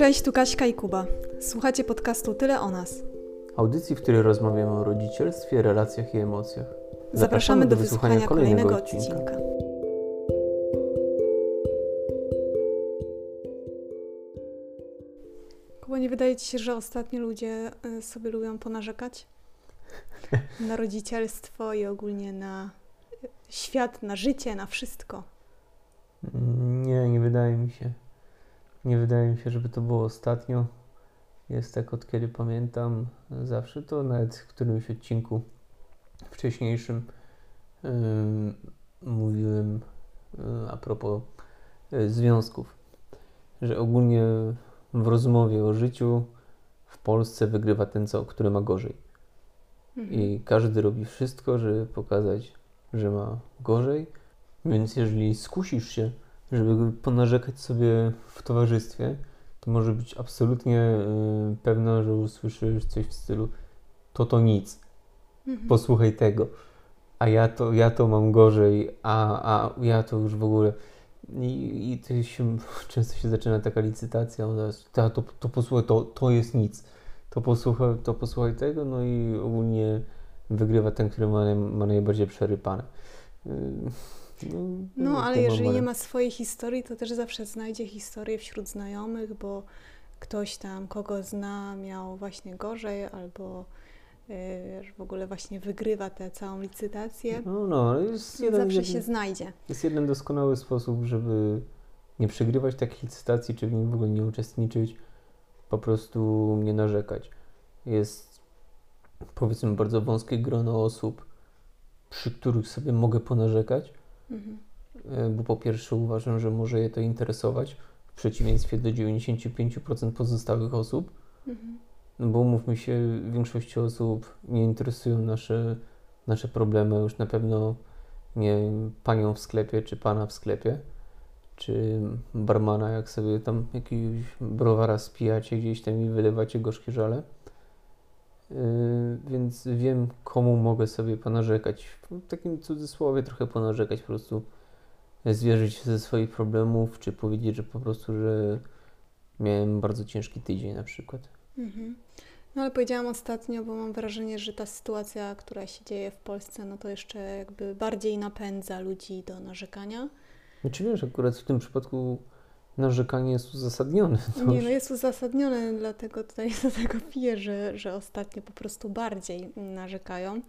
Cześć, tu Kaśka i Kuba. Słuchacie podcastu Tyle o nas. Audycji, w której rozmawiamy o rodzicielstwie, relacjach i emocjach. Zapraszamy, do, wysłuchania, kolejnego odcinka. Kuba, nie wydaje Ci się, że ostatnio ludzie y, sobie lubią ponarzekać? Na rodzicielstwo i ogólnie na świat, na życie, na wszystko. Nie, nie wydaje mi się. Nie wydaje mi się, żeby to było ostatnio. Jest tak od kiedy pamiętam zawsze to, nawet w którymś odcinku wcześniejszym yy, mówiłem yy, a propos yy, związków, że ogólnie w rozmowie o życiu w Polsce wygrywa ten, co, który ma gorzej. Mhm. I każdy robi wszystko, żeby pokazać, że ma gorzej. Więc jeżeli skusisz się żeby ponarzekać sobie w towarzystwie, to może być absolutnie y, pewna, że usłyszysz coś w stylu to to nic, mhm. posłuchaj tego, a ja to, ja to mam gorzej, a, a ja to już w ogóle... I, i to się, często się zaczyna taka licytacja, to, to, to posłuchaj, to, to jest nic, to posłuchaj, to posłuchaj tego, no i ogólnie wygrywa ten, który ma, ma najbardziej przerypane. Y, no, no ale jeżeli nie ma swojej historii, to też zawsze znajdzie historię wśród znajomych, bo ktoś tam, kogo zna, miał właśnie gorzej albo wiesz, w ogóle właśnie wygrywa tę całą licytację. No, no, jest jeden, zawsze jeden, się znajdzie. Jest jeden doskonały sposób, żeby nie przegrywać takich licytacji, czy w nim w ogóle nie uczestniczyć, po prostu nie narzekać. Jest powiedzmy bardzo wąskie grono osób, przy których sobie mogę ponarzekać, Mhm. Bo po pierwsze uważam, że może je to interesować w przeciwieństwie do 95% pozostałych osób. Mhm. No bo umówmy się, większości osób nie interesują nasze, nasze problemy, już na pewno nie panią w sklepie, czy pana w sklepie, czy barmana, jak sobie tam jakiegoś browara spijacie gdzieś tam i wylewacie gorzkie żale. Yy, więc wiem, komu mogę sobie ponarzekać. W takim cudzysłowie trochę ponarzekać, po prostu zwierzyć się ze swoich problemów, czy powiedzieć, że po prostu, że miałem bardzo ciężki tydzień na przykład. Mhm. No ale powiedziałam ostatnio, bo mam wrażenie, że ta sytuacja, która się dzieje w Polsce, no to jeszcze jakby bardziej napędza ludzi do narzekania. Znaczy wiesz, akurat w tym przypadku narzekanie jest uzasadnione. Nie, no jest uzasadnione, dlatego tutaj do tego piję, że, że ostatnio po prostu bardziej narzekają,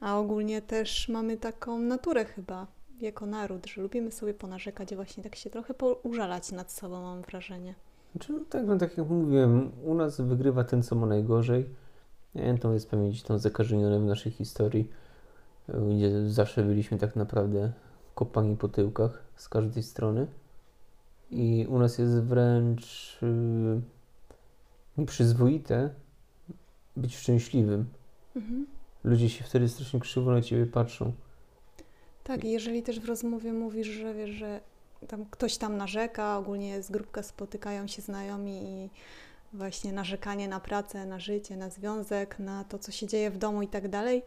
a ogólnie też mamy taką naturę chyba jako naród, że lubimy sobie ponarzekać i właśnie tak się trochę użalać nad sobą, mam wrażenie. Znaczy, no tak, no tak jak mówiłem, u nas wygrywa ten, co ma najgorzej. Nie, to jest pamięć tą zakażenioną w naszej historii, gdzie zawsze byliśmy tak naprawdę kopani po tyłkach z każdej strony. I u nas jest wręcz yy, nieprzyzwoite być szczęśliwym. Mhm. Ludzie się wtedy strasznie krzywo na ciebie patrzą. Tak, jeżeli też w rozmowie mówisz, że wiesz, że tam ktoś tam narzeka, ogólnie z grupka spotykają się znajomi i właśnie narzekanie na pracę, na życie, na związek, na to, co się dzieje w domu i tak dalej.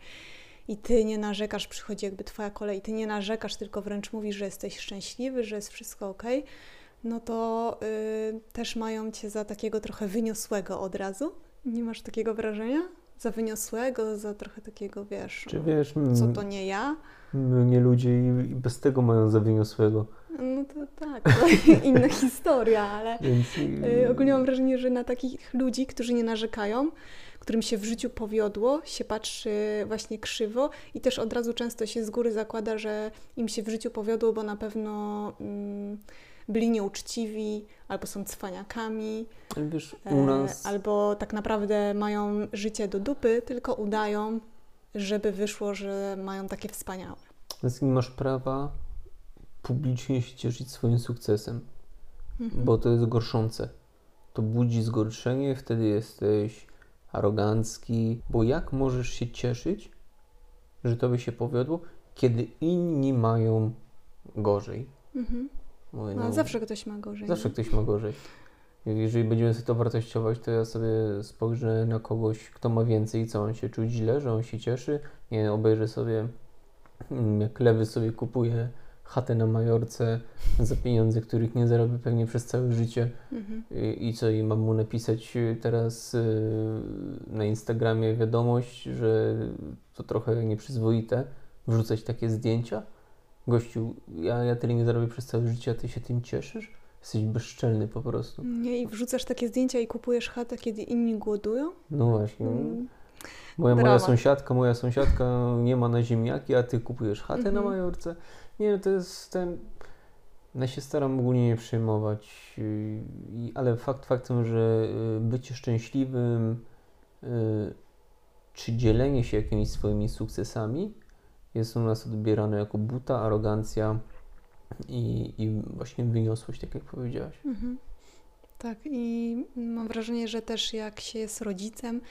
I ty nie narzekasz, przychodzi jakby twoja kolej, i ty nie narzekasz, tylko wręcz mówisz, że jesteś szczęśliwy, że jest wszystko ok no to y, też mają cię za takiego trochę wyniosłego od razu. Nie masz takiego wrażenia? Za wyniosłego, za trochę takiego, wiesz, Czy wiesz co to nie ja? Nie ludzie i bez tego mają za wyniosłego. No to tak, to inna historia, ale Więc... Y, ogólnie mam wrażenie, że na takich ludzi, którzy nie narzekają, którym się w życiu powiodło, się patrzy właśnie krzywo i też od razu często się z góry zakłada, że im się w życiu powiodło, bo na pewno... Mm, byli nieuczciwi, albo są cwaniakami, Wiesz, u nas... e, albo tak naprawdę mają życie do dupy, tylko udają, żeby wyszło, że mają takie wspaniałe. Więc nie masz prawa publicznie się cieszyć swoim sukcesem, mhm. bo to jest gorszące. To budzi zgorszenie, wtedy jesteś arogancki, bo jak możesz się cieszyć, że to by się powiodło, kiedy inni mają gorzej? Mhm. Mówię, no, no, zawsze ktoś ma gorzej. Zawsze ktoś ma gorzej. Jeżeli będziemy sobie to wartościować, to ja sobie spojrzę na kogoś, kto ma więcej, co on się czuje źle, że on się cieszy. Nie obejrzę sobie, mm, jak lewy sobie kupuje chatę na Majorce za pieniądze, których nie zarobi pewnie przez całe życie. Mhm. I, I co, i mam mu napisać teraz y, na Instagramie wiadomość, że to trochę nieprzyzwoite wrzucać takie zdjęcia? Gościu, ja, ja tyle nie zarobię przez całe życie, a ty się tym cieszysz? Jesteś bezczelny po prostu. Nie, i wrzucasz takie zdjęcia i kupujesz chatę, kiedy inni głodują? No właśnie. Mm. Moja, moja sąsiadka, moja sąsiadka nie ma na ziemniaki, a ty kupujesz chatę na Mhm. Majorce. Nie, to jest ten... Ja się staram ogólnie nie przejmować, yy, ale fakt faktem, że yy, bycie szczęśliwym yy, czy dzielenie się jakimiś swoimi sukcesami jest u nas odbierane jako buta, arogancja i, i właśnie wyniosłość, tak jak powiedziałaś. Mhm. Tak, i mam wrażenie, że też jak się jest rodzicem,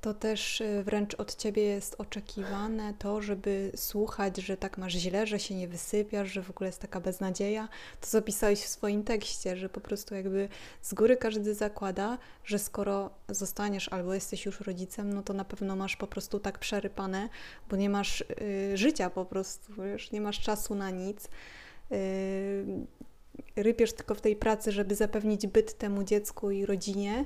to też y, wręcz od ciebie jest oczekiwane to, żeby słuchać, że tak masz źle, że się nie wysypiasz, że w ogóle jest taka beznadzieja. To zapisałeś w swoim tekście, że po prostu jakby z góry każdy zakłada, że skoro zostaniesz albo jesteś już rodzicem, no to na pewno masz po prostu tak przerypane, bo nie masz y, życia po prostu, wiesz, nie masz czasu na nic. Y, rypiesz tylko w tej pracy, żeby zapewnić byt temu dziecku i rodzinie.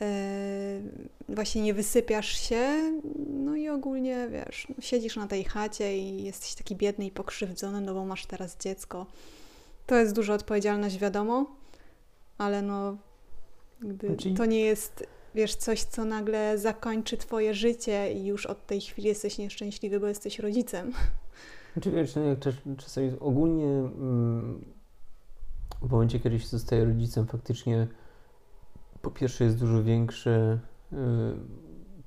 E, Właśnie nie wysypiasz się, no i ogólnie wiesz, no siedzisz na tej chacie i jesteś taki biedny i pokrzywdzony, no bo masz teraz dziecko. To jest duża odpowiedzialność, wiadomo, ale no, jakby Znaczy- to nie jest, wiesz, coś, co nagle zakończy twoje życie i już od tej chwili jesteś nieszczęśliwy, bo jesteś rodzicem. Znaczy wiesz, no jak czas, czasami ogólnie mm, w momencie, kiedy się zostaje rodzicem, faktycznie po pierwsze jest dużo większe y,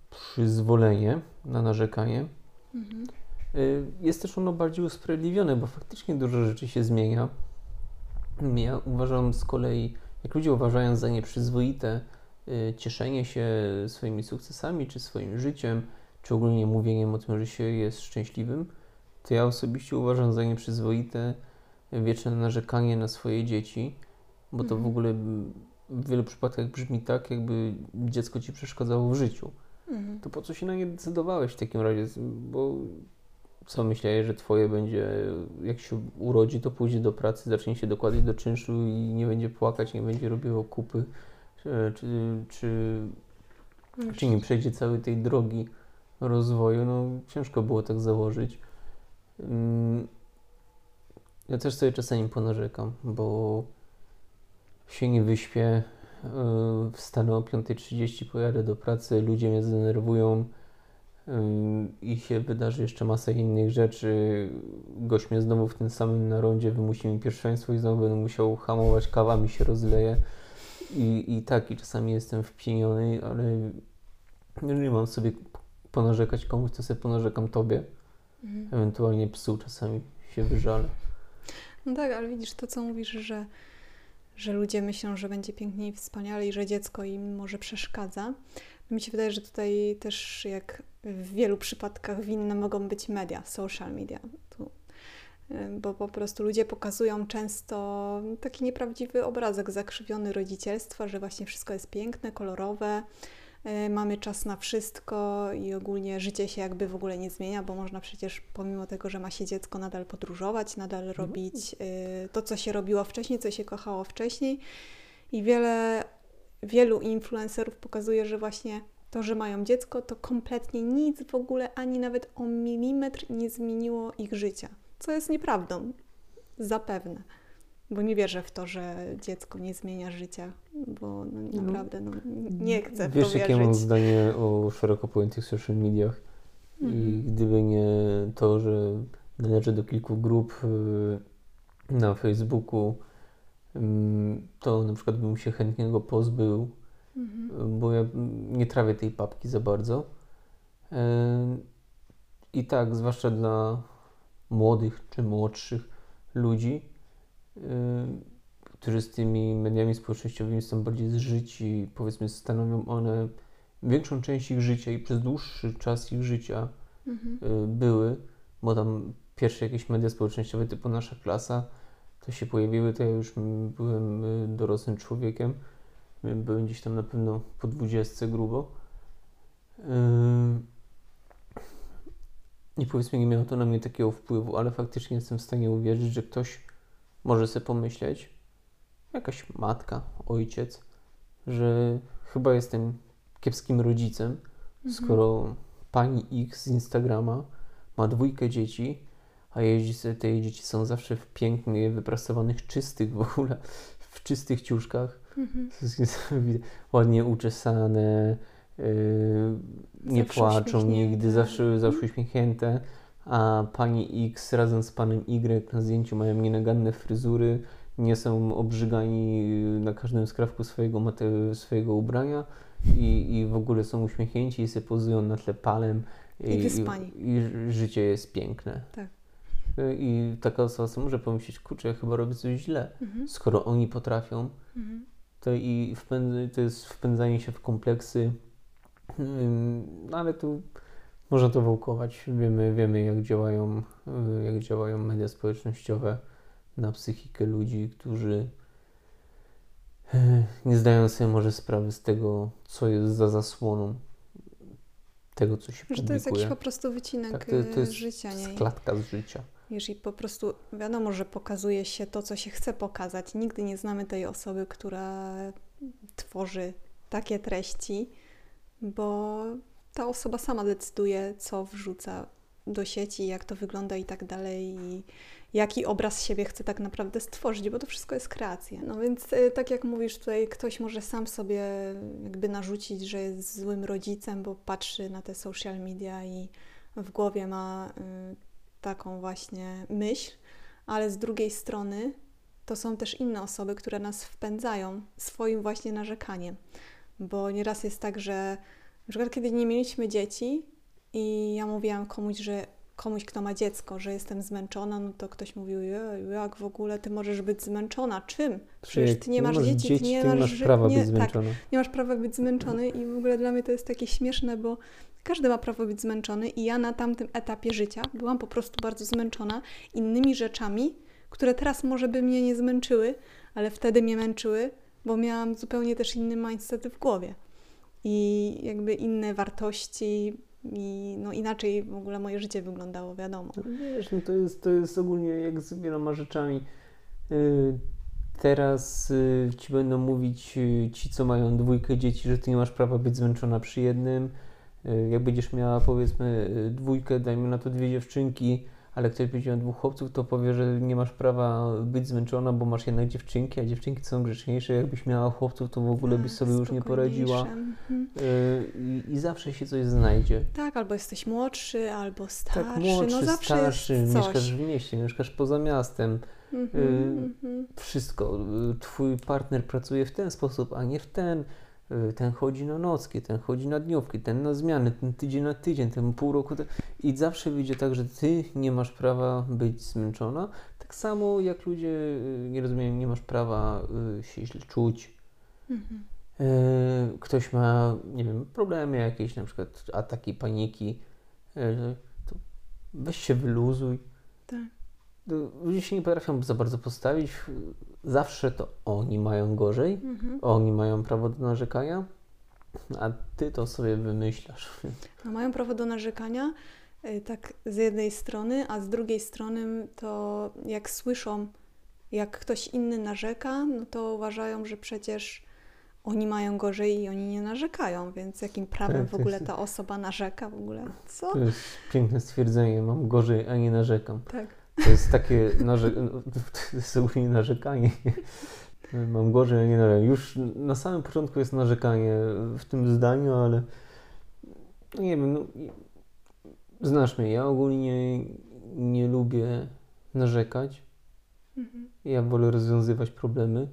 przyzwolenie na narzekanie. Mhm. Y, jest też ono bardziej usprawiedliwione, bo faktycznie dużo rzeczy się zmienia. Ja uważam z kolei, jak ludzie uważają za nieprzyzwoite y, cieszenie się swoimi sukcesami, czy swoim życiem, czy ogólnie mówieniem o tym, że się jest szczęśliwym, to ja osobiście uważam za nieprzyzwoite wieczne narzekanie na swoje dzieci, bo to w Mhm. ogóle mm, w wielu przypadkach brzmi tak, jakby dziecko ci przeszkadzało w życiu. Mhm. To po co się na nie decydowałeś w takim razie? Bo co myślałeś, że twoje będzie, jak się urodzi, to pójdzie do pracy, zacznie się dokładać do czynszu i nie będzie płakać, nie będzie robiło kupy, czy, czy, czy, czy nie przejdzie całej tej drogi rozwoju? No ciężko było tak założyć. Mm, Ja też sobie czasami ponarzekam, bo się nie wyśpię, yy, wstanę o 5.30, pojadę do pracy, ludzie mnie zdenerwują yy, i się wydarzy jeszcze masa innych rzeczy. Gość mnie znowu w tym samym narondzie wymusi mi pierwszeństwo i znowu będę musiał hamować, kawa mi się rozleje. I, I tak, i czasami jestem wpieniony, ale jeżeli mam sobie ponarzekać komuś, to sobie ponarzekam tobie. Mhm. Ewentualnie psu czasami się wyżalę. No tak, ale widzisz to, co mówisz, że, że ludzie myślą, że będzie pięknie i wspaniale i że dziecko im może przeszkadza. Mi się wydaje, że tutaj też jak w wielu przypadkach winne mogą być media, social media. Tu, bo po prostu ludzie pokazują często taki nieprawdziwy obrazek, zakrzywiony rodzicielstwa, że właśnie wszystko jest piękne, kolorowe, mamy czas na wszystko i ogólnie życie się jakby w ogóle nie zmienia, bo można przecież pomimo tego, że ma się dziecko, nadal podróżować, nadal robić y, to, co się robiło wcześniej, co się kochało wcześniej. I wiele, wielu influencerów pokazuje, że właśnie to, że mają dziecko, to kompletnie nic w ogóle, ani nawet o milimetr nie zmieniło ich życia. Co jest nieprawdą, zapewne. Bo nie wierzę w to, że dziecko nie zmienia życia, bo no, No, naprawdę no, nie chcę w Wiesz, to jakie mam zdanie o szeroko pojętych social mediach? I Mhm. gdyby nie to, że należę do kilku grup y, na Facebooku, ym, to na przykład bym się chętnie go pozbył, Mhm. bo ja nie trawię tej papki za bardzo. Ym, I tak, zwłaszcza dla młodych czy młodszych ludzi, którzy z tymi mediami społecznościowymi są bardziej zżyci, powiedzmy, stanowią one większą część ich życia i przez dłuższy czas ich życia Mhm. y, były, bo tam pierwsze jakieś media społecznościowe typu nasza klasa to się pojawiły, to ja już byłem y, dorosłym człowiekiem. Y, Byłem gdzieś tam na pewno po dwudziestce grubo. Y, i powiedzmy nie miało to na mnie takiego wpływu, ale faktycznie jestem w stanie uwierzyć, że ktoś może sobie pomyśleć, jakaś matka, ojciec, że chyba jestem kiepskim rodzicem, Mhm. skoro pani X z Instagrama ma dwójkę dzieci, a jeździ sobie, te dzieci są zawsze w pięknie wyprasowanych, czystych w ogóle, w czystych ciuszkach, Mhm. ładnie uczesane, yy, nie Zawsze płaczą uśmiechnięte. nigdy, zawsze, zawsze uśmiechnięte, a pani X razem z panem Y na zdjęciu mają nienaganne fryzury, nie są obrzygani na każdym skrawku swojego, swojego ubrania i, i w ogóle są uśmiechnięci i sobie pozują na tle palem I wyspani. i, i życie jest piękne. Tak. I taka osoba sobie może pomyśleć, kurczę, ja chyba robię coś źle. Mhm. Skoro oni potrafią, Mhm. to i wpęd, to jest wpędzanie się w kompleksy, no ale tu można to wałkować. Wiemy, wiemy jak działają, y, jak działają media społecznościowe na psychikę ludzi, którzy y, nie zdają sobie może sprawy z tego, co jest za zasłoną tego, co się Że to jest jakiś po prostu wycinek Tak, to, to e, jest życia, nie? klatka z życia. Wiesz, i po prostu wiadomo, że pokazuje się to, co się chce pokazać. Nigdy nie znamy tej osoby, która tworzy takie treści, bo ta osoba sama decyduje, co wrzuca do sieci, jak to wygląda i tak dalej, i jaki obraz siebie chce tak naprawdę stworzyć, bo to wszystko jest kreacja. No więc, y, tak jak mówisz, tutaj ktoś może sam sobie jakby narzucić, że jest złym rodzicem, bo patrzy na te social media i w głowie ma y, taką właśnie myśl, ale z drugiej strony to są też inne osoby, które nas wpędzają swoim właśnie narzekaniem. Bo nieraz jest tak, że na przykład kiedy nie mieliśmy dzieci i ja mówiłam komuś, że komuś, kto ma dziecko, że jestem zmęczona, no to ktoś mówił, "Jeju, jak w ogóle ty możesz być zmęczona? Czym? Przecież ty nie masz dzieci, ty nie ty nie masz, masz prawa nie, być tak, zmęczony. nie masz prawa być zmęczony i w ogóle dla mnie to jest takie śmieszne, bo każdy ma prawo być zmęczony i ja na tamtym etapie życia byłam po prostu bardzo zmęczona innymi rzeczami, które teraz może by mnie nie zmęczyły, ale wtedy mnie męczyły, bo miałam zupełnie też inny mindset w głowie i jakby inne wartości i no inaczej w ogóle moje życie wyglądało, wiadomo. No Wiesz, no to jest, to jest ogólnie jak z wieloma rzeczami. Yy, Teraz y, ci będą mówić y, ci, co mają dwójkę dzieci, że ty nie masz prawa być zmęczona przy jednym. Y, Jak będziesz miała powiedzmy y, dwójkę, dajmy na to dwie dziewczynki, ale ktoś będzie miał dwóch chłopców, to powie, że nie masz prawa być zmęczona, bo masz jednak dziewczynki, a dziewczynki są grzeczniejsze. Jakbyś miała chłopców, to w ogóle byś Tak, sobie już nie poradziła. Mhm. Y, I, I zawsze się coś znajdzie. Tak, albo jesteś młodszy, albo starszy, Tak, młodszy, no zawsze starszy, mieszkasz w mieście, mieszkasz poza miastem, Mhm, y, mhm. wszystko. Y, Twój partner pracuje w ten sposób, a nie w ten. Y, Ten chodzi na nocki, ten chodzi na dniówki, ten na zmiany, ten tydzień na tydzień, ten pół roku. I zawsze wyjdzie tak, że ty nie masz prawa być zmęczona. Tak samo jak ludzie, y, nie rozumiem, nie masz prawa y, się źle czuć. Mhm. Ktoś ma, nie wiem, problemy jakieś, na przykład ataki paniki, to weź się wyluzuj. Tak. Ludzie się nie potrafią za bardzo postawić. Zawsze to oni mają gorzej, Mhm. oni mają prawo do narzekania, a ty to sobie wymyślasz. No, mają prawo do narzekania, y, tak z jednej strony, a z drugiej strony to jak słyszą, jak ktoś inny narzeka, no to uważają, że przecież oni mają gorzej i oni nie narzekają, więc jakim prawem Tak, w ogóle jest- ta osoba narzeka w ogóle? Co? To jest piękne stwierdzenie. Mam gorzej, a nie narzekam. Tak. To jest takie narze... narzekanie. Mam gorzej, a nie narzekam. Już na samym początku jest narzekanie w tym zdaniu, ale no nie wiem, no, znasz mnie, ja ogólnie nie lubię narzekać. Mhm. Ja wolę rozwiązywać problemy,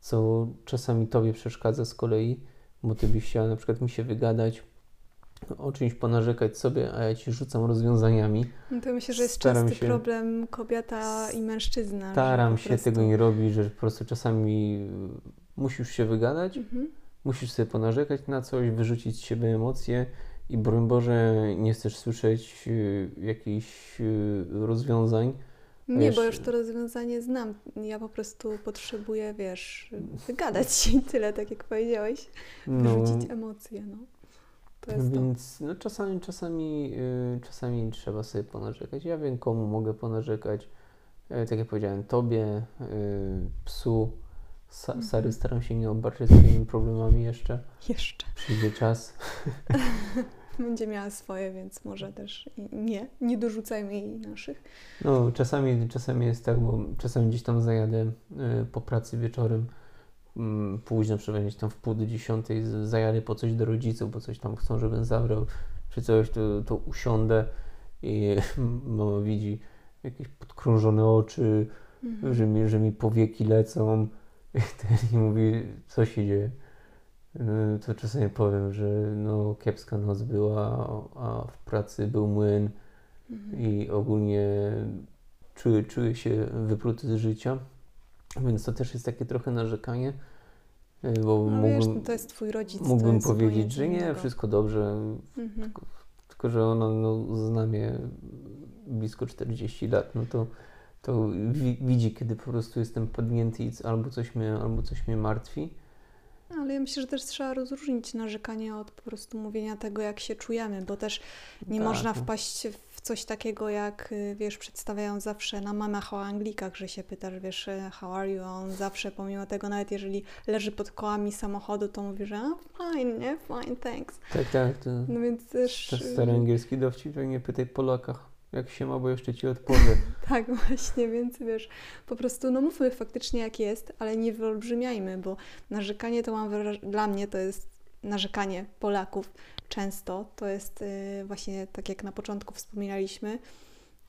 co czasami tobie przeszkadza z kolei, bo ty byś chciała na przykład mi się wygadać, o czymś ponarzekać sobie, a ja ci rzucam rozwiązaniami. No to myślę, że jest Staram częsty się- problem kobieta i mężczyzna. Staram się tego nie robić, że po prostu czasami y, musisz się wygadać, Mhm. musisz sobie ponarzekać na coś, wyrzucić z siebie emocje i broń Boże nie chcesz słyszeć y, jakichś y, rozwiązań. Nie, bo Wiesz- już to rozwiązanie znam. Ja po prostu potrzebuję, wiesz, wygadać się tyle, tak jak powiedziałeś. No, Wyrzucić emocje, no. Więc no, czasami, czasami, yy, czasami trzeba sobie ponarzekać. Ja wiem, komu mogę ponarzekać. Yy, tak jak powiedziałem, tobie, yy, psu. Sa Mhm. Sary staram się nie obarczać swoimi problemami jeszcze. Jeszcze. Przyjdzie czas. Będzie miała swoje, więc może też nie. Nie dorzucajmy jej naszych. No, czasami, czasami jest tak, bo czasami gdzieś tam zajadę y, po pracy wieczorem, późno, przynajmniej gdzieś tam w pół do dziesiątej, zajadę po coś do rodziców, bo coś tam chcą, żebym zabrał, czy coś, to, to usiądę i mama widzi jakieś podkrążone oczy, Mhm. że mi, że mi powieki lecą i, ten, i mówi, co się dzieje. Y, To czasami powiem, że no kiepska noc była, a w pracy był młyn, Mhm. i ogólnie czuję, czuję się wypruty z życia, więc to też jest takie trochę narzekanie, y, bo No wiesz, mógłbym, no to jest twój rodzic. mógłbym powiedzieć, że nie, innego. wszystko dobrze, Mhm. tylko że ona no, zna mnie blisko 40 lat, no to, to wi- widzi, kiedy po prostu jestem podnięty i albo coś mnie, albo coś mnie martwi. Ale ja myślę, że też trzeba rozróżnić narzekanie od po prostu mówienia tego, jak się czujemy, bo też nie Tak, można no. wpaść w coś takiego, jak y, wiesz, przedstawiają zawsze na mamach o Anglikach, że się pytasz, wiesz, y, how are you? A on zawsze, pomimo tego, nawet jeżeli leży pod kołami samochodu, to mówi, że a, fine, nie? Fine, thanks. Tak, tak, to, No więc też... to y, stary angielski dowcip, nie pytaj Polakach, jak się ma, bo jeszcze ci odpowie. Tak, właśnie, więc wiesz, po prostu no mówmy faktycznie jak jest, ale nie wyolbrzymiajmy, bo narzekanie to mam wraż- dla mnie to jest narzekanie Polaków często, to jest y, właśnie tak jak na początku wspominaliśmy,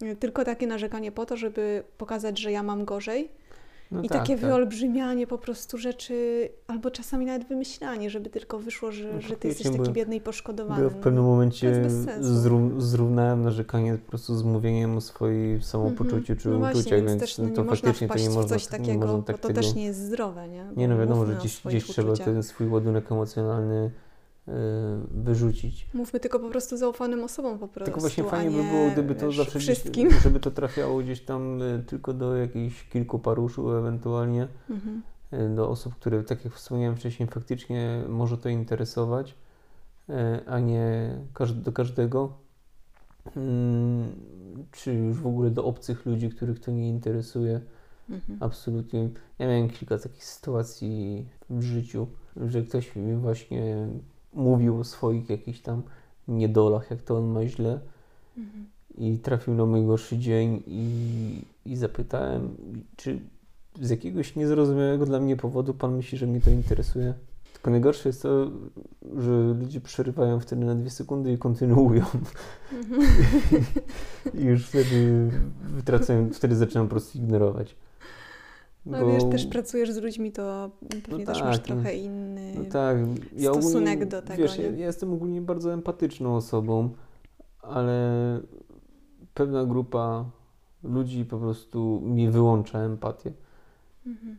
y, tylko takie narzekanie po to, żeby pokazać, że ja mam gorzej No i tak, takie tak. wyolbrzymianie po prostu rzeczy, albo czasami nawet wymyślanie, żeby tylko wyszło, że, No że ty jesteś taki bo- biedny i Bo poszkodowany. ja w pewnym momencie zró- zrównałem narzekanie po prostu z mówieniem o swoim samopoczuciu czy no właśnie, uczuciach, więc więc też no, nie to można faktycznie to nie można, coś tak- takiego, nie można bo tak to tego... też nie jest zdrowe, nie? Nie no Bo wiadomo, że gdzieś, gdzieś trzeba ten swój ładunek emocjonalny wyrzucić. Mówmy tylko po prostu zaufanym osobom po prostu, Tylko właśnie fajnie by było, gdyby to zawsze gdzieś, wszystkim. żeby to trafiało gdzieś tam y, tylko do jakichś kilku paruszu ewentualnie, Mhm. y, do osób, które, tak jak wspomniałem wcześniej, faktycznie może to interesować, y, a nie do każdego. Mm, Czy już w ogóle do obcych ludzi, których to nie interesuje. Mhm. Absolutnie. Ja miałem kilka takich sytuacji w życiu, że ktoś mi właśnie mówił o swoich jakichś tam niedolach, jak to on ma źle Mhm. i trafił na mój gorszy dzień i, i zapytałem, czy z jakiegoś niezrozumiałego dla mnie powodu pan myśli, że mnie to interesuje? Tylko najgorsze jest to, że ludzie przerywają wtedy na dwie sekundy i kontynuują. Mhm. I już wtedy wtedy zaczynam po prostu ignorować. No wiesz, też pracujesz z ludźmi, to pewnie też tak, masz no. trochę inny... No tak, ja stosunek ogólnie, do tego, Wiesz, nie? ja, ja jestem ogólnie bardzo empatyczną osobą, ale pewna grupa ludzi po prostu mi wyłącza empatię. Mhm.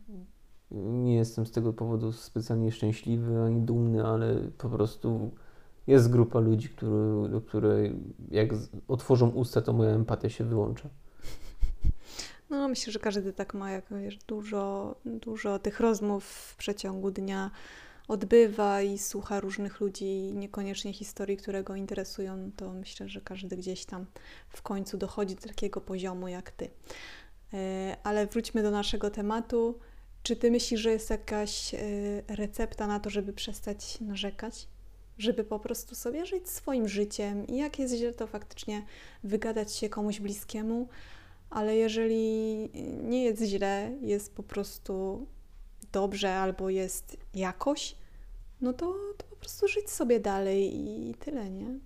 Nie jestem z tego powodu specjalnie szczęśliwy ani dumny, ale po prostu jest grupa ludzi, który, do której jak otworzą usta, to moja empatia się wyłącza. No myślę, że każdy tak ma, jak wiesz, dużo, dużo tych rozmów w przeciągu dnia odbywa i słucha różnych ludzi, niekoniecznie historii, które go interesują, to myślę, że każdy gdzieś tam w końcu dochodzi do takiego poziomu jak ty. E, Ale wróćmy do naszego tematu. Czy ty myślisz, że jest jakaś e, recepta na to, żeby przestać narzekać? Żeby po prostu sobie żyć swoim życiem i jak jest źle, to faktycznie wygadać się komuś bliskiemu, ale jeżeli nie jest źle, jest po prostu dobrze albo jest jakoś, no to, to po prostu żyć sobie dalej i tyle, nie?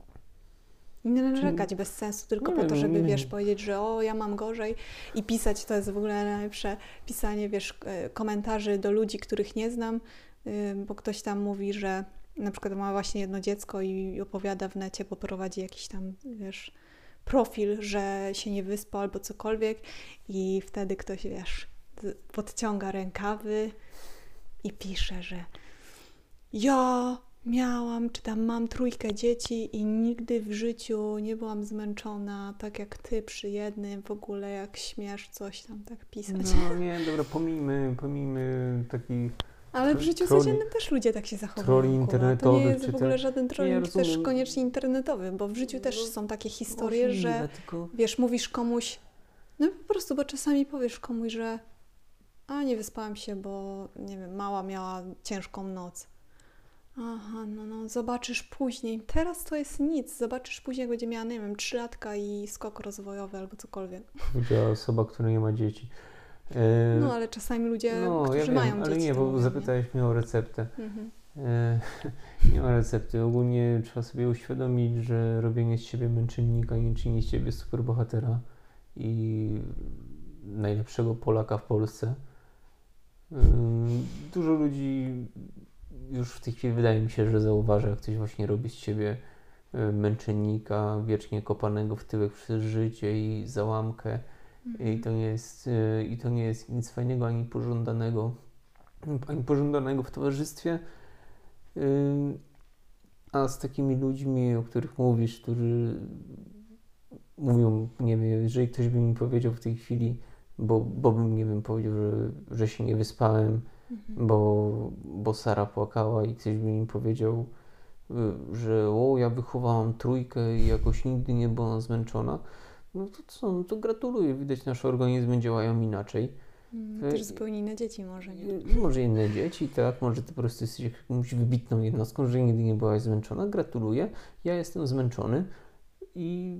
I nie narzekać bez sensu, tylko nie po to, żeby, wiesz, powiedzieć, że o, ja mam gorzej. I pisać, to jest w ogóle najlepsze. Pisanie, wiesz, e, komentarzy do ludzi, których nie znam, bo ktoś tam mówi, że na przykład ma właśnie jedno dziecko i opowiada w necie, bo prowadzi jakiś tam, wiesz, profil, że się nie wyspał albo cokolwiek i wtedy ktoś, wiesz, podciąga rękawy i pisze, że ja miałam, czy tam mam trójkę dzieci i nigdy w życiu nie byłam zmęczona, tak jak ty przy jednym, w ogóle jak śmiesz coś tam tak pisać. No nie, dobra, pomijmy, pomijmy taki Ale w życiu troli- codziennym też ludzie tak się zachowują. troli Kuba. To internetowych, nie jest w ogóle żaden trolling też koniecznie internetowy, bo w życiu też No, są takie historie, że tylko wiesz, mówisz komuś, no po prostu, bo czasami powiesz komuś, że a nie wyspałam się, bo nie wiem, mała miała ciężką noc. Aha, no, no, zobaczysz później. Teraz to jest nic. Zobaczysz później, jak będzie miała, nie wiem, trzylatka i skok rozwojowy albo cokolwiek. powiedziała osoba, która nie ma dzieci. E, No, ale czasami ludzie, no, którzy ja wiem, mają ale dzieci, nie, to bo zapytałeś mnie o receptę. Nie? Mhm. E, nie ma recepty. Ogólnie trzeba sobie uświadomić, że robienie z siebie męczennika nie czyni z ciebie superbohatera i najlepszego Polaka w Polsce. Ym, Dużo ludzi już w tej chwili wydaje mi się, że zauważa, jak ktoś właśnie robi z siebie męczennika, wiecznie kopanego w tyłek przez życie i załamkę. I to nie jest, y, i to nie jest nic fajnego ani pożądanego, ani pożądanego w towarzystwie. Ym, A z takimi ludźmi, o których mówisz, którzy mówią, nie wiem, jeżeli ktoś by mi powiedział w tej chwili, bo, bo bym, nie wiem, powiedział, że, że się nie wyspałem, Mhm. bo, bo Sara płakała i ktoś by mi powiedział, y, że o, ja wychowałam trójkę i jakoś nigdy nie byłam zmęczona, no to co, no to gratuluję, widać nasze organizmy działają inaczej. Mm, Też zupełnie inne dzieci może, nie? Y, Może inne dzieci, tak, może ty po prostu jesteś jakąś wybitną jednostką, że nigdy nie byłaś zmęczona, gratuluję, ja jestem zmęczony i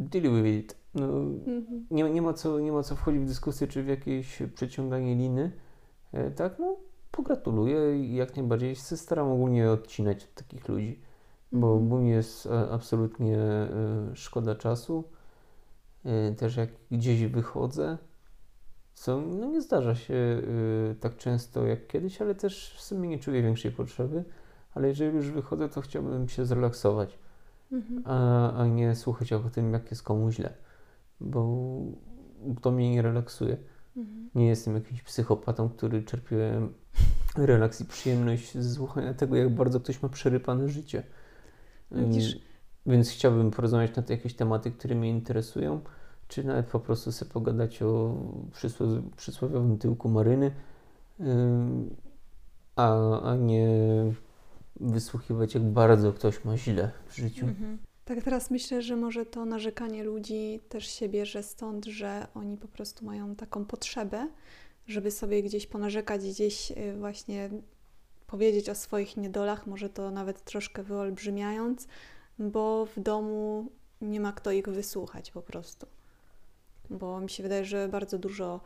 deal with it. No, Mhm. nie, nie, ma co, nie ma co wchodzić w dyskusję, czy w jakieś przeciąganie liny. E, tak, no pogratuluję i jak najbardziej się staram ogólnie odcinać od takich ludzi, bo, Mhm. bo mi jest e, absolutnie e, szkoda czasu. E, też jak gdzieś wychodzę, co no nie zdarza się e, tak często jak kiedyś, ale też w sumie nie czuję większej potrzeby. Ale jeżeli już wychodzę, to chciałbym się zrelaksować Mhm. a, a nie słuchać o tym, jak jest komu źle, bo to mnie nie relaksuje. Mhm. Nie jestem jakimś psychopatą, który czerpie relaks i przyjemność z słuchania tego, jak bardzo ktoś ma przerypane życie. Widzisz? Więc chciałbym porozmawiać na te jakieś tematy, które mnie interesują, czy nawet po prostu sobie pogadać o przysło- przysłowiowym tyłku maryny, ym, a, a nie wysłuchiwać, jak bardzo ktoś ma źle w życiu. Mhm. Tak teraz myślę, że może to narzekanie ludzi też się bierze stąd, że oni po prostu mają taką potrzebę, żeby sobie gdzieś ponarzekać, gdzieś y, właśnie powiedzieć o swoich niedolach, może to nawet troszkę wyolbrzymiając, bo w domu nie ma kto ich wysłuchać po prostu. Bo mi się wydaje, że bardzo dużo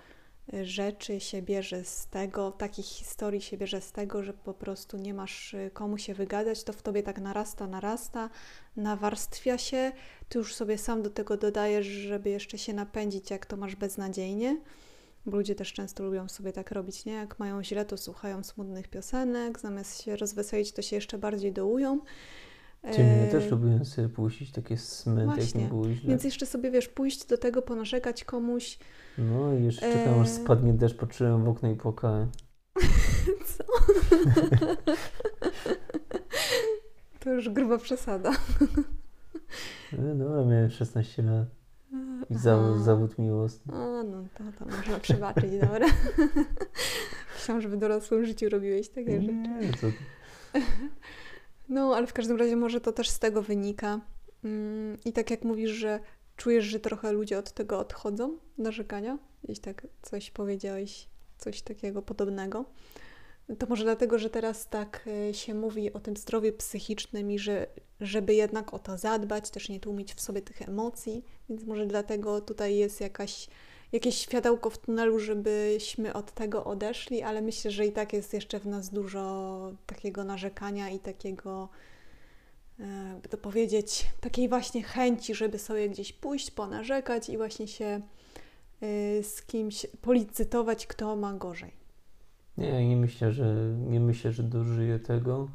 y, rzeczy się bierze z tego, takich historii się bierze z tego, że po prostu nie masz y, komu się wygadać, to w tobie tak narasta, narasta, nawarstwia się, ty już sobie sam do tego dodajesz, żeby jeszcze się napędzić, jak to masz beznadziejnie. Bo ludzie też często lubią sobie tak robić, nie? Jak mają źle, to słuchają smutnych piosenek, zamiast się rozweselić, to się jeszcze bardziej dołują. Mnie E, też lubiłem sobie puścić takie smęty, jak mi było źle. Więc jeszcze sobie, wiesz, pójść do tego, ponarzekać komuś. No i jeszcze czekam, aż e, spadnie deszcz, patrzyłem w okno i płakałem. Co? to już gruba przesada. No dobra, miałem 16 lat i Aha. zawód, zawód miłosny. A, no to, to można przebaczyć, dobra. Myślałam, że w dorosłym życiu robiłeś takie rzeczy. Nie, co ty. No, ale w każdym razie może to też z tego wynika. Mm, I tak jak mówisz, że czujesz, że trochę ludzie od tego odchodzą, narzekania, gdzieś tak coś powiedziałeś, coś takiego podobnego. To może dlatego, że teraz tak y, się mówi o tym zdrowiu psychicznym i że, żeby jednak o to zadbać, też nie tłumić w sobie tych emocji, więc może dlatego tutaj jest jakaś, jakieś światełko w tunelu, żebyśmy od tego odeszli, ale myślę, że i tak jest jeszcze w nas dużo takiego narzekania i takiego, e, jakby to powiedzieć, takiej właśnie chęci, żeby sobie gdzieś pójść, ponarzekać i właśnie się y, z kimś policytować, kto ma gorzej. Nie, nie myślę, że nie myślę, że dożyję tego,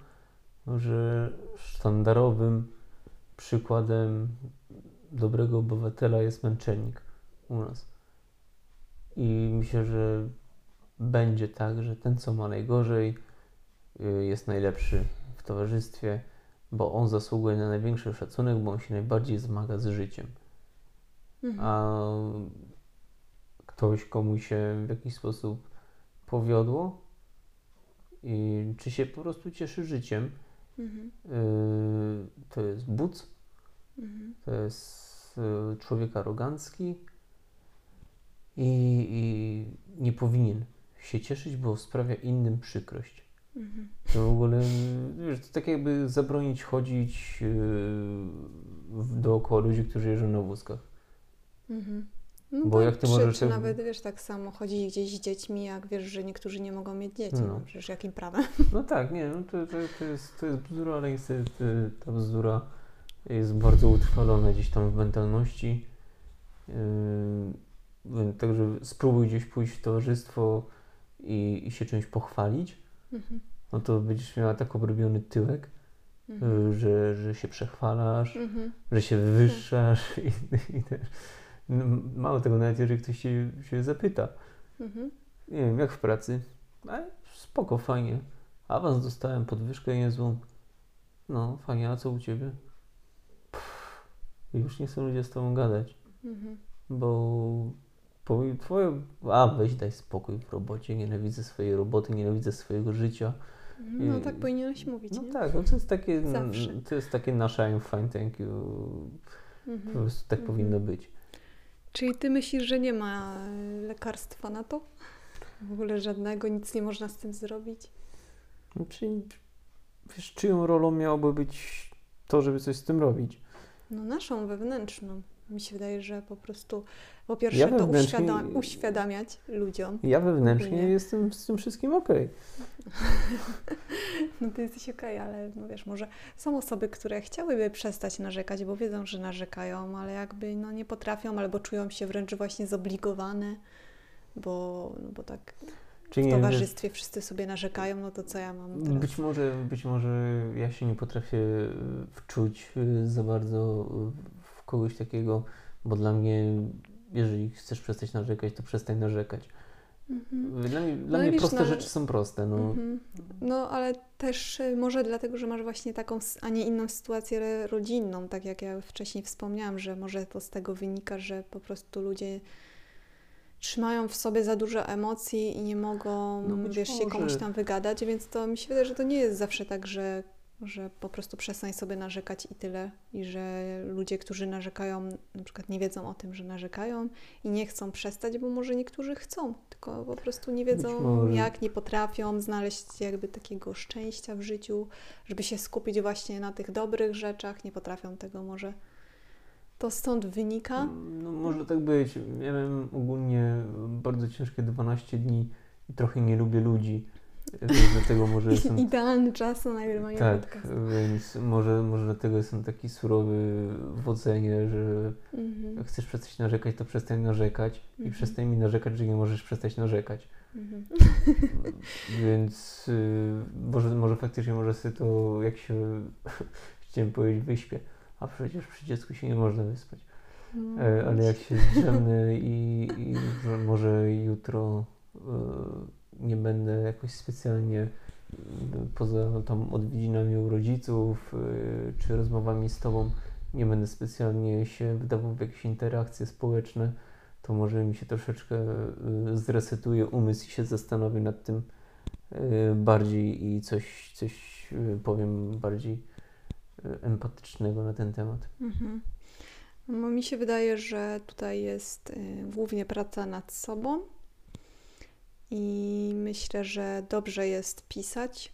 że sztandarowym przykładem dobrego obywatela jest męczennik u nas. I myślę, że będzie tak, że ten, co ma najgorzej, y, jest najlepszy w towarzystwie, bo on zasługuje na największy szacunek, bo on się najbardziej zmaga z życiem. Mhm. A ktoś, komu się w jakiś sposób powiodło, i czy się po prostu cieszy życiem. Mhm. Yy, to jest buc, Mhm. to jest yy, człowiek arogancki i, i nie powinien się cieszyć, bo sprawia innym przykrość. Mhm. To w ogóle, wiesz, to tak jakby zabronić chodzić yy, dookoła ludzi, którzy jeżdżą na wózkach. Mhm. No Bo tak, jak ty czy, możesz czy tak- nawet, wiesz, tak samo chodzić gdzieś z dziećmi, jak wiesz, że niektórzy nie mogą mieć dzieci. No. No, przecież jakim prawem? No tak, nie, no to, to, to, jest, to jest bzdura, ale niestety ta bzdura jest bardzo utrwalona gdzieś tam w mentalności. Yy, także spróbuj gdzieś pójść w towarzystwo i, i się czymś pochwalić, Mhm. no to będziesz miała tak obrobiony tyłek, Mhm. yy, że, że się przechwalasz, Mhm. że się wywyższasz i, i też. No, mało tego, nawet jeżeli ktoś się, się zapyta, Mhm. nie wiem, jak w pracy, ale spoko, fajnie, awans dostałem, podwyżkę niezłą, no fajnie, a co u Ciebie? Pff, już nie chcą ludzie z Tobą gadać, Mhm. bo powiem Twoje, a weź daj spokój w robocie, nienawidzę swojej roboty, nienawidzę swojego życia. No tak powinieneś mówić, No nie? tak, no to jest takie, Zawsze. to jest takie nasze I'm fine, thank you, po Mhm. prostu tak Mhm. powinno być. Czyli ty myślisz, że nie ma e, lekarstwa na to? W ogóle żadnego, nic nie można z tym zrobić? Czyli, wiesz, czyją rolą miałoby być to, żeby coś z tym robić? No naszą wewnętrzną. Mi się wydaje, że po prostu po pierwsze Ja to uświadam, uświadamiać ludziom. Ja wewnętrznie Nie. jestem z tym wszystkim okej. No ty jesteś okej, ale no wiesz, może są osoby, które chciałyby przestać narzekać, bo wiedzą, że narzekają, ale jakby no nie potrafią albo czują się wręcz właśnie zobligowane, bo, no bo tak w nie, towarzystwie wszyscy sobie narzekają, no to co ja mam teraz? być może, być może ja się nie potrafię wczuć y, za bardzo kogoś takiego, bo dla mnie, jeżeli chcesz przestać narzekać, to przestań narzekać. Mhm. Dla mnie, dla ale mnie wiesz, proste no- rzeczy są proste. No. Mhm. No, ale też y, może dlatego, że masz właśnie taką, a nie inną sytuację rodzinną, tak jak ja wcześniej wspomniałam, że może to z tego wynika, że po prostu ludzie trzymają w sobie za dużo emocji i nie mogą, No wiesz, się komuś tam wygadać, więc to mi się wydaje, że to nie jest zawsze tak, że, że po prostu przestań sobie narzekać i tyle. I że ludzie, którzy narzekają, na przykład nie wiedzą o tym, że narzekają i nie chcą przestać, bo może niektórzy chcą, tylko po prostu nie wiedzą jak, nie potrafią znaleźć jakby takiego szczęścia w życiu, żeby się skupić właśnie na tych dobrych rzeczach, nie potrafią tego może. To stąd wynika. No, może tak być. Miałem ogólnie bardzo ciężkie 12 dni i trochę nie lubię ludzi. Dlatego może jestem. Idealny czas na nagrywanie Tak, podcastu. więc może, może dlatego jestem taki surowy w ocenie, że Mhm. jak chcesz przestać narzekać, to przestań narzekać i Mhm. przestań mi narzekać, że nie możesz przestać narzekać. Mhm. Więc y, może, może faktycznie może sobie to, jak się chciałem powiedzieć, wyśpię. A przecież przy dziecku się nie można wyspać. No, E, ale jak się zdrzemnę i, i że może jutro e, nie będę jakoś specjalnie e, poza tam odwiedzinami u rodziców e, czy rozmowami z Tobą nie będę specjalnie się wdawał w jakieś interakcje społeczne, to może mi się troszeczkę e, zresetuje umysł i się zastanowię nad tym e, bardziej i coś, coś powiem bardziej empatycznego na ten temat. Mhm. No, mi się wydaje, że tutaj jest y, głównie praca nad sobą i myślę, że dobrze jest pisać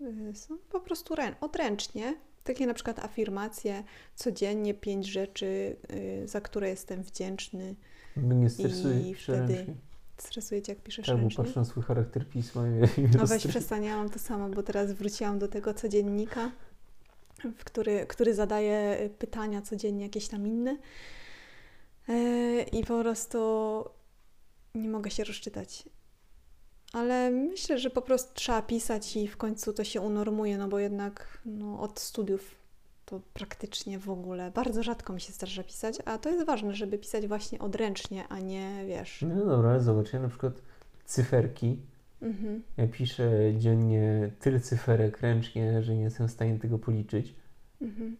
y, po prostu rę- odręcznie. Takie na przykład afirmacje codziennie, pięć rzeczy, y, za które jestem wdzięczny. Nie stresuje, I wtedy ręcznie. Stresuje cię, jak piszesz Tak, bo ręcznie? na swój charakter pisma i, No weź przestań, ja mam to samo, bo teraz wróciłam do tego codziennika, w który, który zadaje y, pytania codziennie jakieś tam inne. I po prostu nie mogę się rozczytać. Ale myślę, że po prostu trzeba pisać i w końcu to się unormuje, no bo jednak no, od studiów to praktycznie w ogóle bardzo rzadko mi się zdarza pisać, a to jest ważne, żeby pisać właśnie odręcznie, a nie wiesz. No dobra, ale zobacz, ja na przykład cyferki, Mhm. ja piszę dziennie tyle cyferek ręcznie, że nie jestem w stanie tego policzyć Mhm.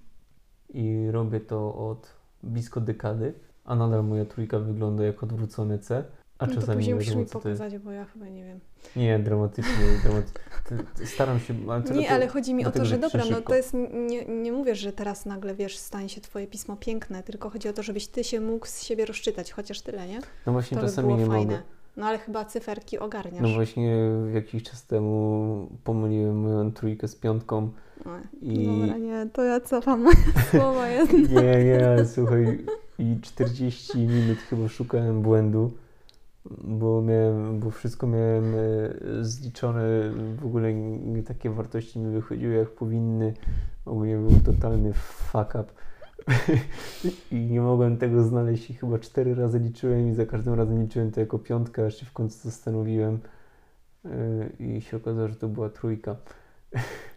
i robię to od blisko dekady, a nadal moja trójka wygląda jak odwrócone C. A no to czasami później nie musisz mi to pokazać, bo ja chyba nie wiem. Nie, dramatycznie, dramatycznie. Staram się, ale to Nie, ale chodzi mi o to, że dobra, no to jest, nie, nie mówię, że teraz nagle, wiesz, stanie się twoje pismo piękne, tylko chodzi o to, żebyś ty się mógł z siebie rozczytać, chociaż tyle, nie? No właśnie To by czasami było nie fajne. mogę. No ale chyba cyferki ogarniasz. No właśnie jakiś czas temu pomyliłem moją trójkę z piątką. Oj, I- Dobra, nie, to ja cofam słowa jedno. Nie, nie, ale słuchaj, i 40 minut chyba szukałem błędu, bo miałem, bo wszystko miałem e, zliczone, w ogóle takie wartości mi wychodziły jak powinny. Ogólnie był totalny fuck up. I nie mogłem tego znaleźć i chyba cztery razy liczyłem i za każdym razem liczyłem to jako piątkę, aż się w końcu zastanowiłem e, i się okazało, że to była trójka.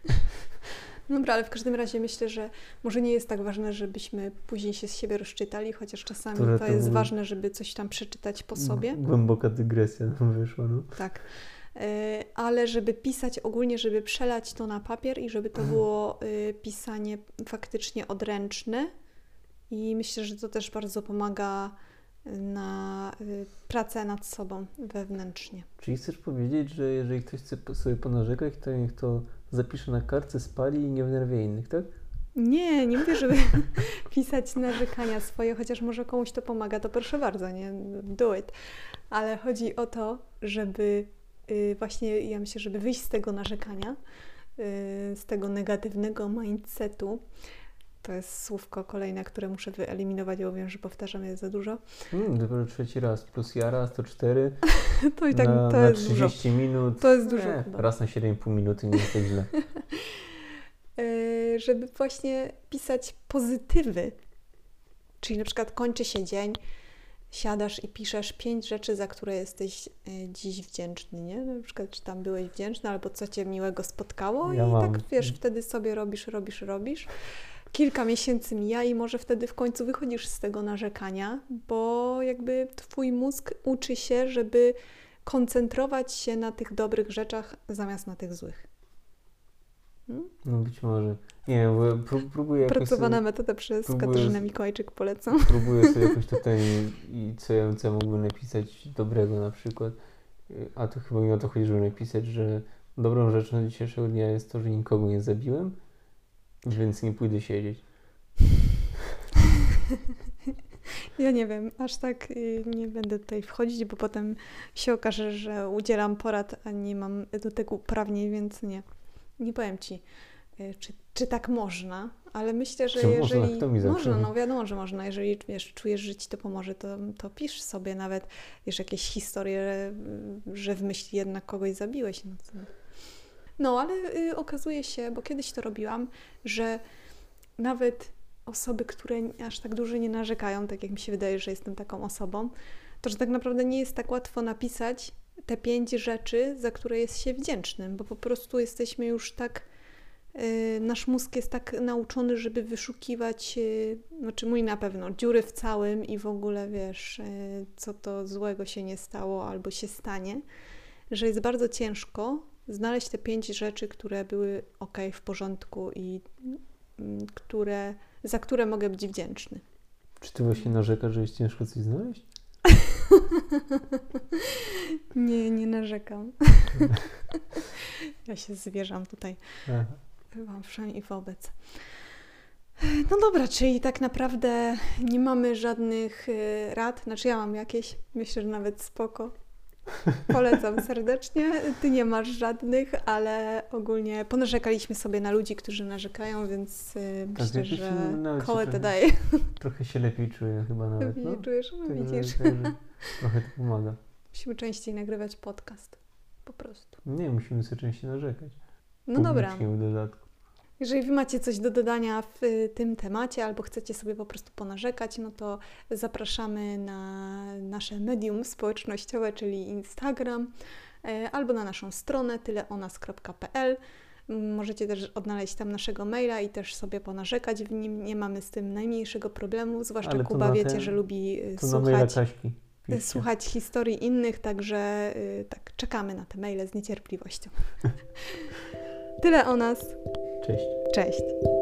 Dobra, ale w każdym razie myślę, że może nie jest tak ważne, żebyśmy później się z siebie rozczytali, chociaż czasami To, to jest ważne, żeby coś tam przeczytać po sobie. Głęboka dygresja nam wyszła, no. Tak. E, Ale żeby pisać ogólnie, żeby przelać to na papier i żeby to było y, pisanie faktycznie odręczne. I myślę, że to też bardzo pomaga na y, pracę nad sobą wewnętrznie. Czyli chcesz powiedzieć, że jeżeli ktoś chce sobie ponarzekać, to niech to zapisze na kartce, spali i nie wnerwie innych, tak? Nie, nie mówię, żeby pisać narzekania swoje, chociaż może komuś to pomaga, to proszę bardzo, nie? Do it. Ale chodzi o to, żeby y, właśnie, ja myślę, żeby wyjść z tego narzekania, y, z tego negatywnego mindsetu. To jest słówko kolejne, które muszę wyeliminować, bo wiem, że powtarzam je za dużo. Hmm, dopiero trzeci raz. Plus ja raz to cztery. To i tak na, to na jest dużo. 30 minut. To jest dużo Nie. Raz na 7,5 minuty nie jest tak źle. y, żeby właśnie pisać pozytywy. Czyli na przykład kończy się dzień, siadasz i piszesz pięć rzeczy, za które jesteś y, dziś wdzięczny, nie? Na przykład, czy tam byłeś wdzięczny, albo co cię miłego spotkało Ja i mam. tak, wiesz, wtedy sobie robisz, robisz, robisz. Kilka miesięcy mija i może wtedy w końcu wychodzisz z tego narzekania, bo jakby twój mózg uczy się, żeby koncentrować się na tych dobrych rzeczach zamiast na tych złych. Hmm? No być może. Nie, bo ja pró- próbuję jakoś Pracowana sobie, metoda przez próbuję Katarzynę Mikołajczyk polecam. próbuję sobie jakoś tutaj i co ja, co mógłbym napisać dobrego na przykład. Y, A to chyba mi o to chodzi, żeby napisać, że dobrą rzeczą dzisiejszego dnia jest to, że nikogo nie zabiłem, więc nie pójdę siedzieć. Ja nie wiem, aż tak y, nie będę tutaj wchodzić, bo potem się okaże, że udzielam porad, a nie mam do tego uprawnień, więc nie. Nie powiem Ci, y, czy, czy tak można, ale myślę, że Czy można? jeżeli... Kto mi można, no wiadomo, że można. Jeżeli wiesz, czujesz, że Ci to pomoże, to, to pisz sobie nawet, wiesz, jakieś historie, y, że w myśli jednak kogoś zabiłeś. No, co... no ale y, okazuje się, bo kiedyś to robiłam, że nawet osoby, które aż tak dużo nie narzekają, tak jak mi się wydaje, że jestem taką osobą, to że tak naprawdę nie jest tak łatwo napisać te pięć rzeczy, za które jest się wdzięcznym, bo po prostu jesteśmy już tak, y, nasz mózg jest tak nauczony, żeby wyszukiwać, y, znaczy mój na pewno, dziury w całym i w ogóle wiesz, y, co to złego się nie stało albo się stanie, że jest bardzo ciężko znaleźć te pięć rzeczy, które były ok, w porządku i mm, które, za które mogę być wdzięczny. Czy ty właśnie narzekasz, że jest ciężko coś znaleźć? Nie, nie narzekam. ja się zwierzam tutaj wam wszędzie wobec. No dobra, czyli tak naprawdę nie mamy żadnych y, rad. Znaczy ja mam jakieś, myślę, że nawet spoko. Polecam serdecznie. Ty nie masz żadnych, ale ogólnie ponarzekaliśmy sobie na ludzi, którzy narzekają, więc y, Tak, myślę, że te trochę- daje. Trochę się lepiej czuję chyba nawet, no. Nie czujesz? No, widzisz. także Trochę to pomaga. Musimy częściej nagrywać podcast. Po prostu. Nie, musimy sobie częściej narzekać. No dobra. W dodatku. Jeżeli Wy macie coś do dodania w y, tym temacie albo chcecie sobie po prostu ponarzekać, no to zapraszamy na nasze medium społecznościowe, czyli Instagram, e, albo na naszą stronę tyleonas.pl. Możecie też odnaleźć tam naszego maila i też sobie ponarzekać w nim. Nie mamy z tym najmniejszego problemu, zwłaszcza Ale Kuba wiecie, ten- że lubi maila słuchać, piszcie. słuchać historii innych, także tak, czekamy na te maile z niecierpliwością. Tyle o nas. Cześć. Cześć.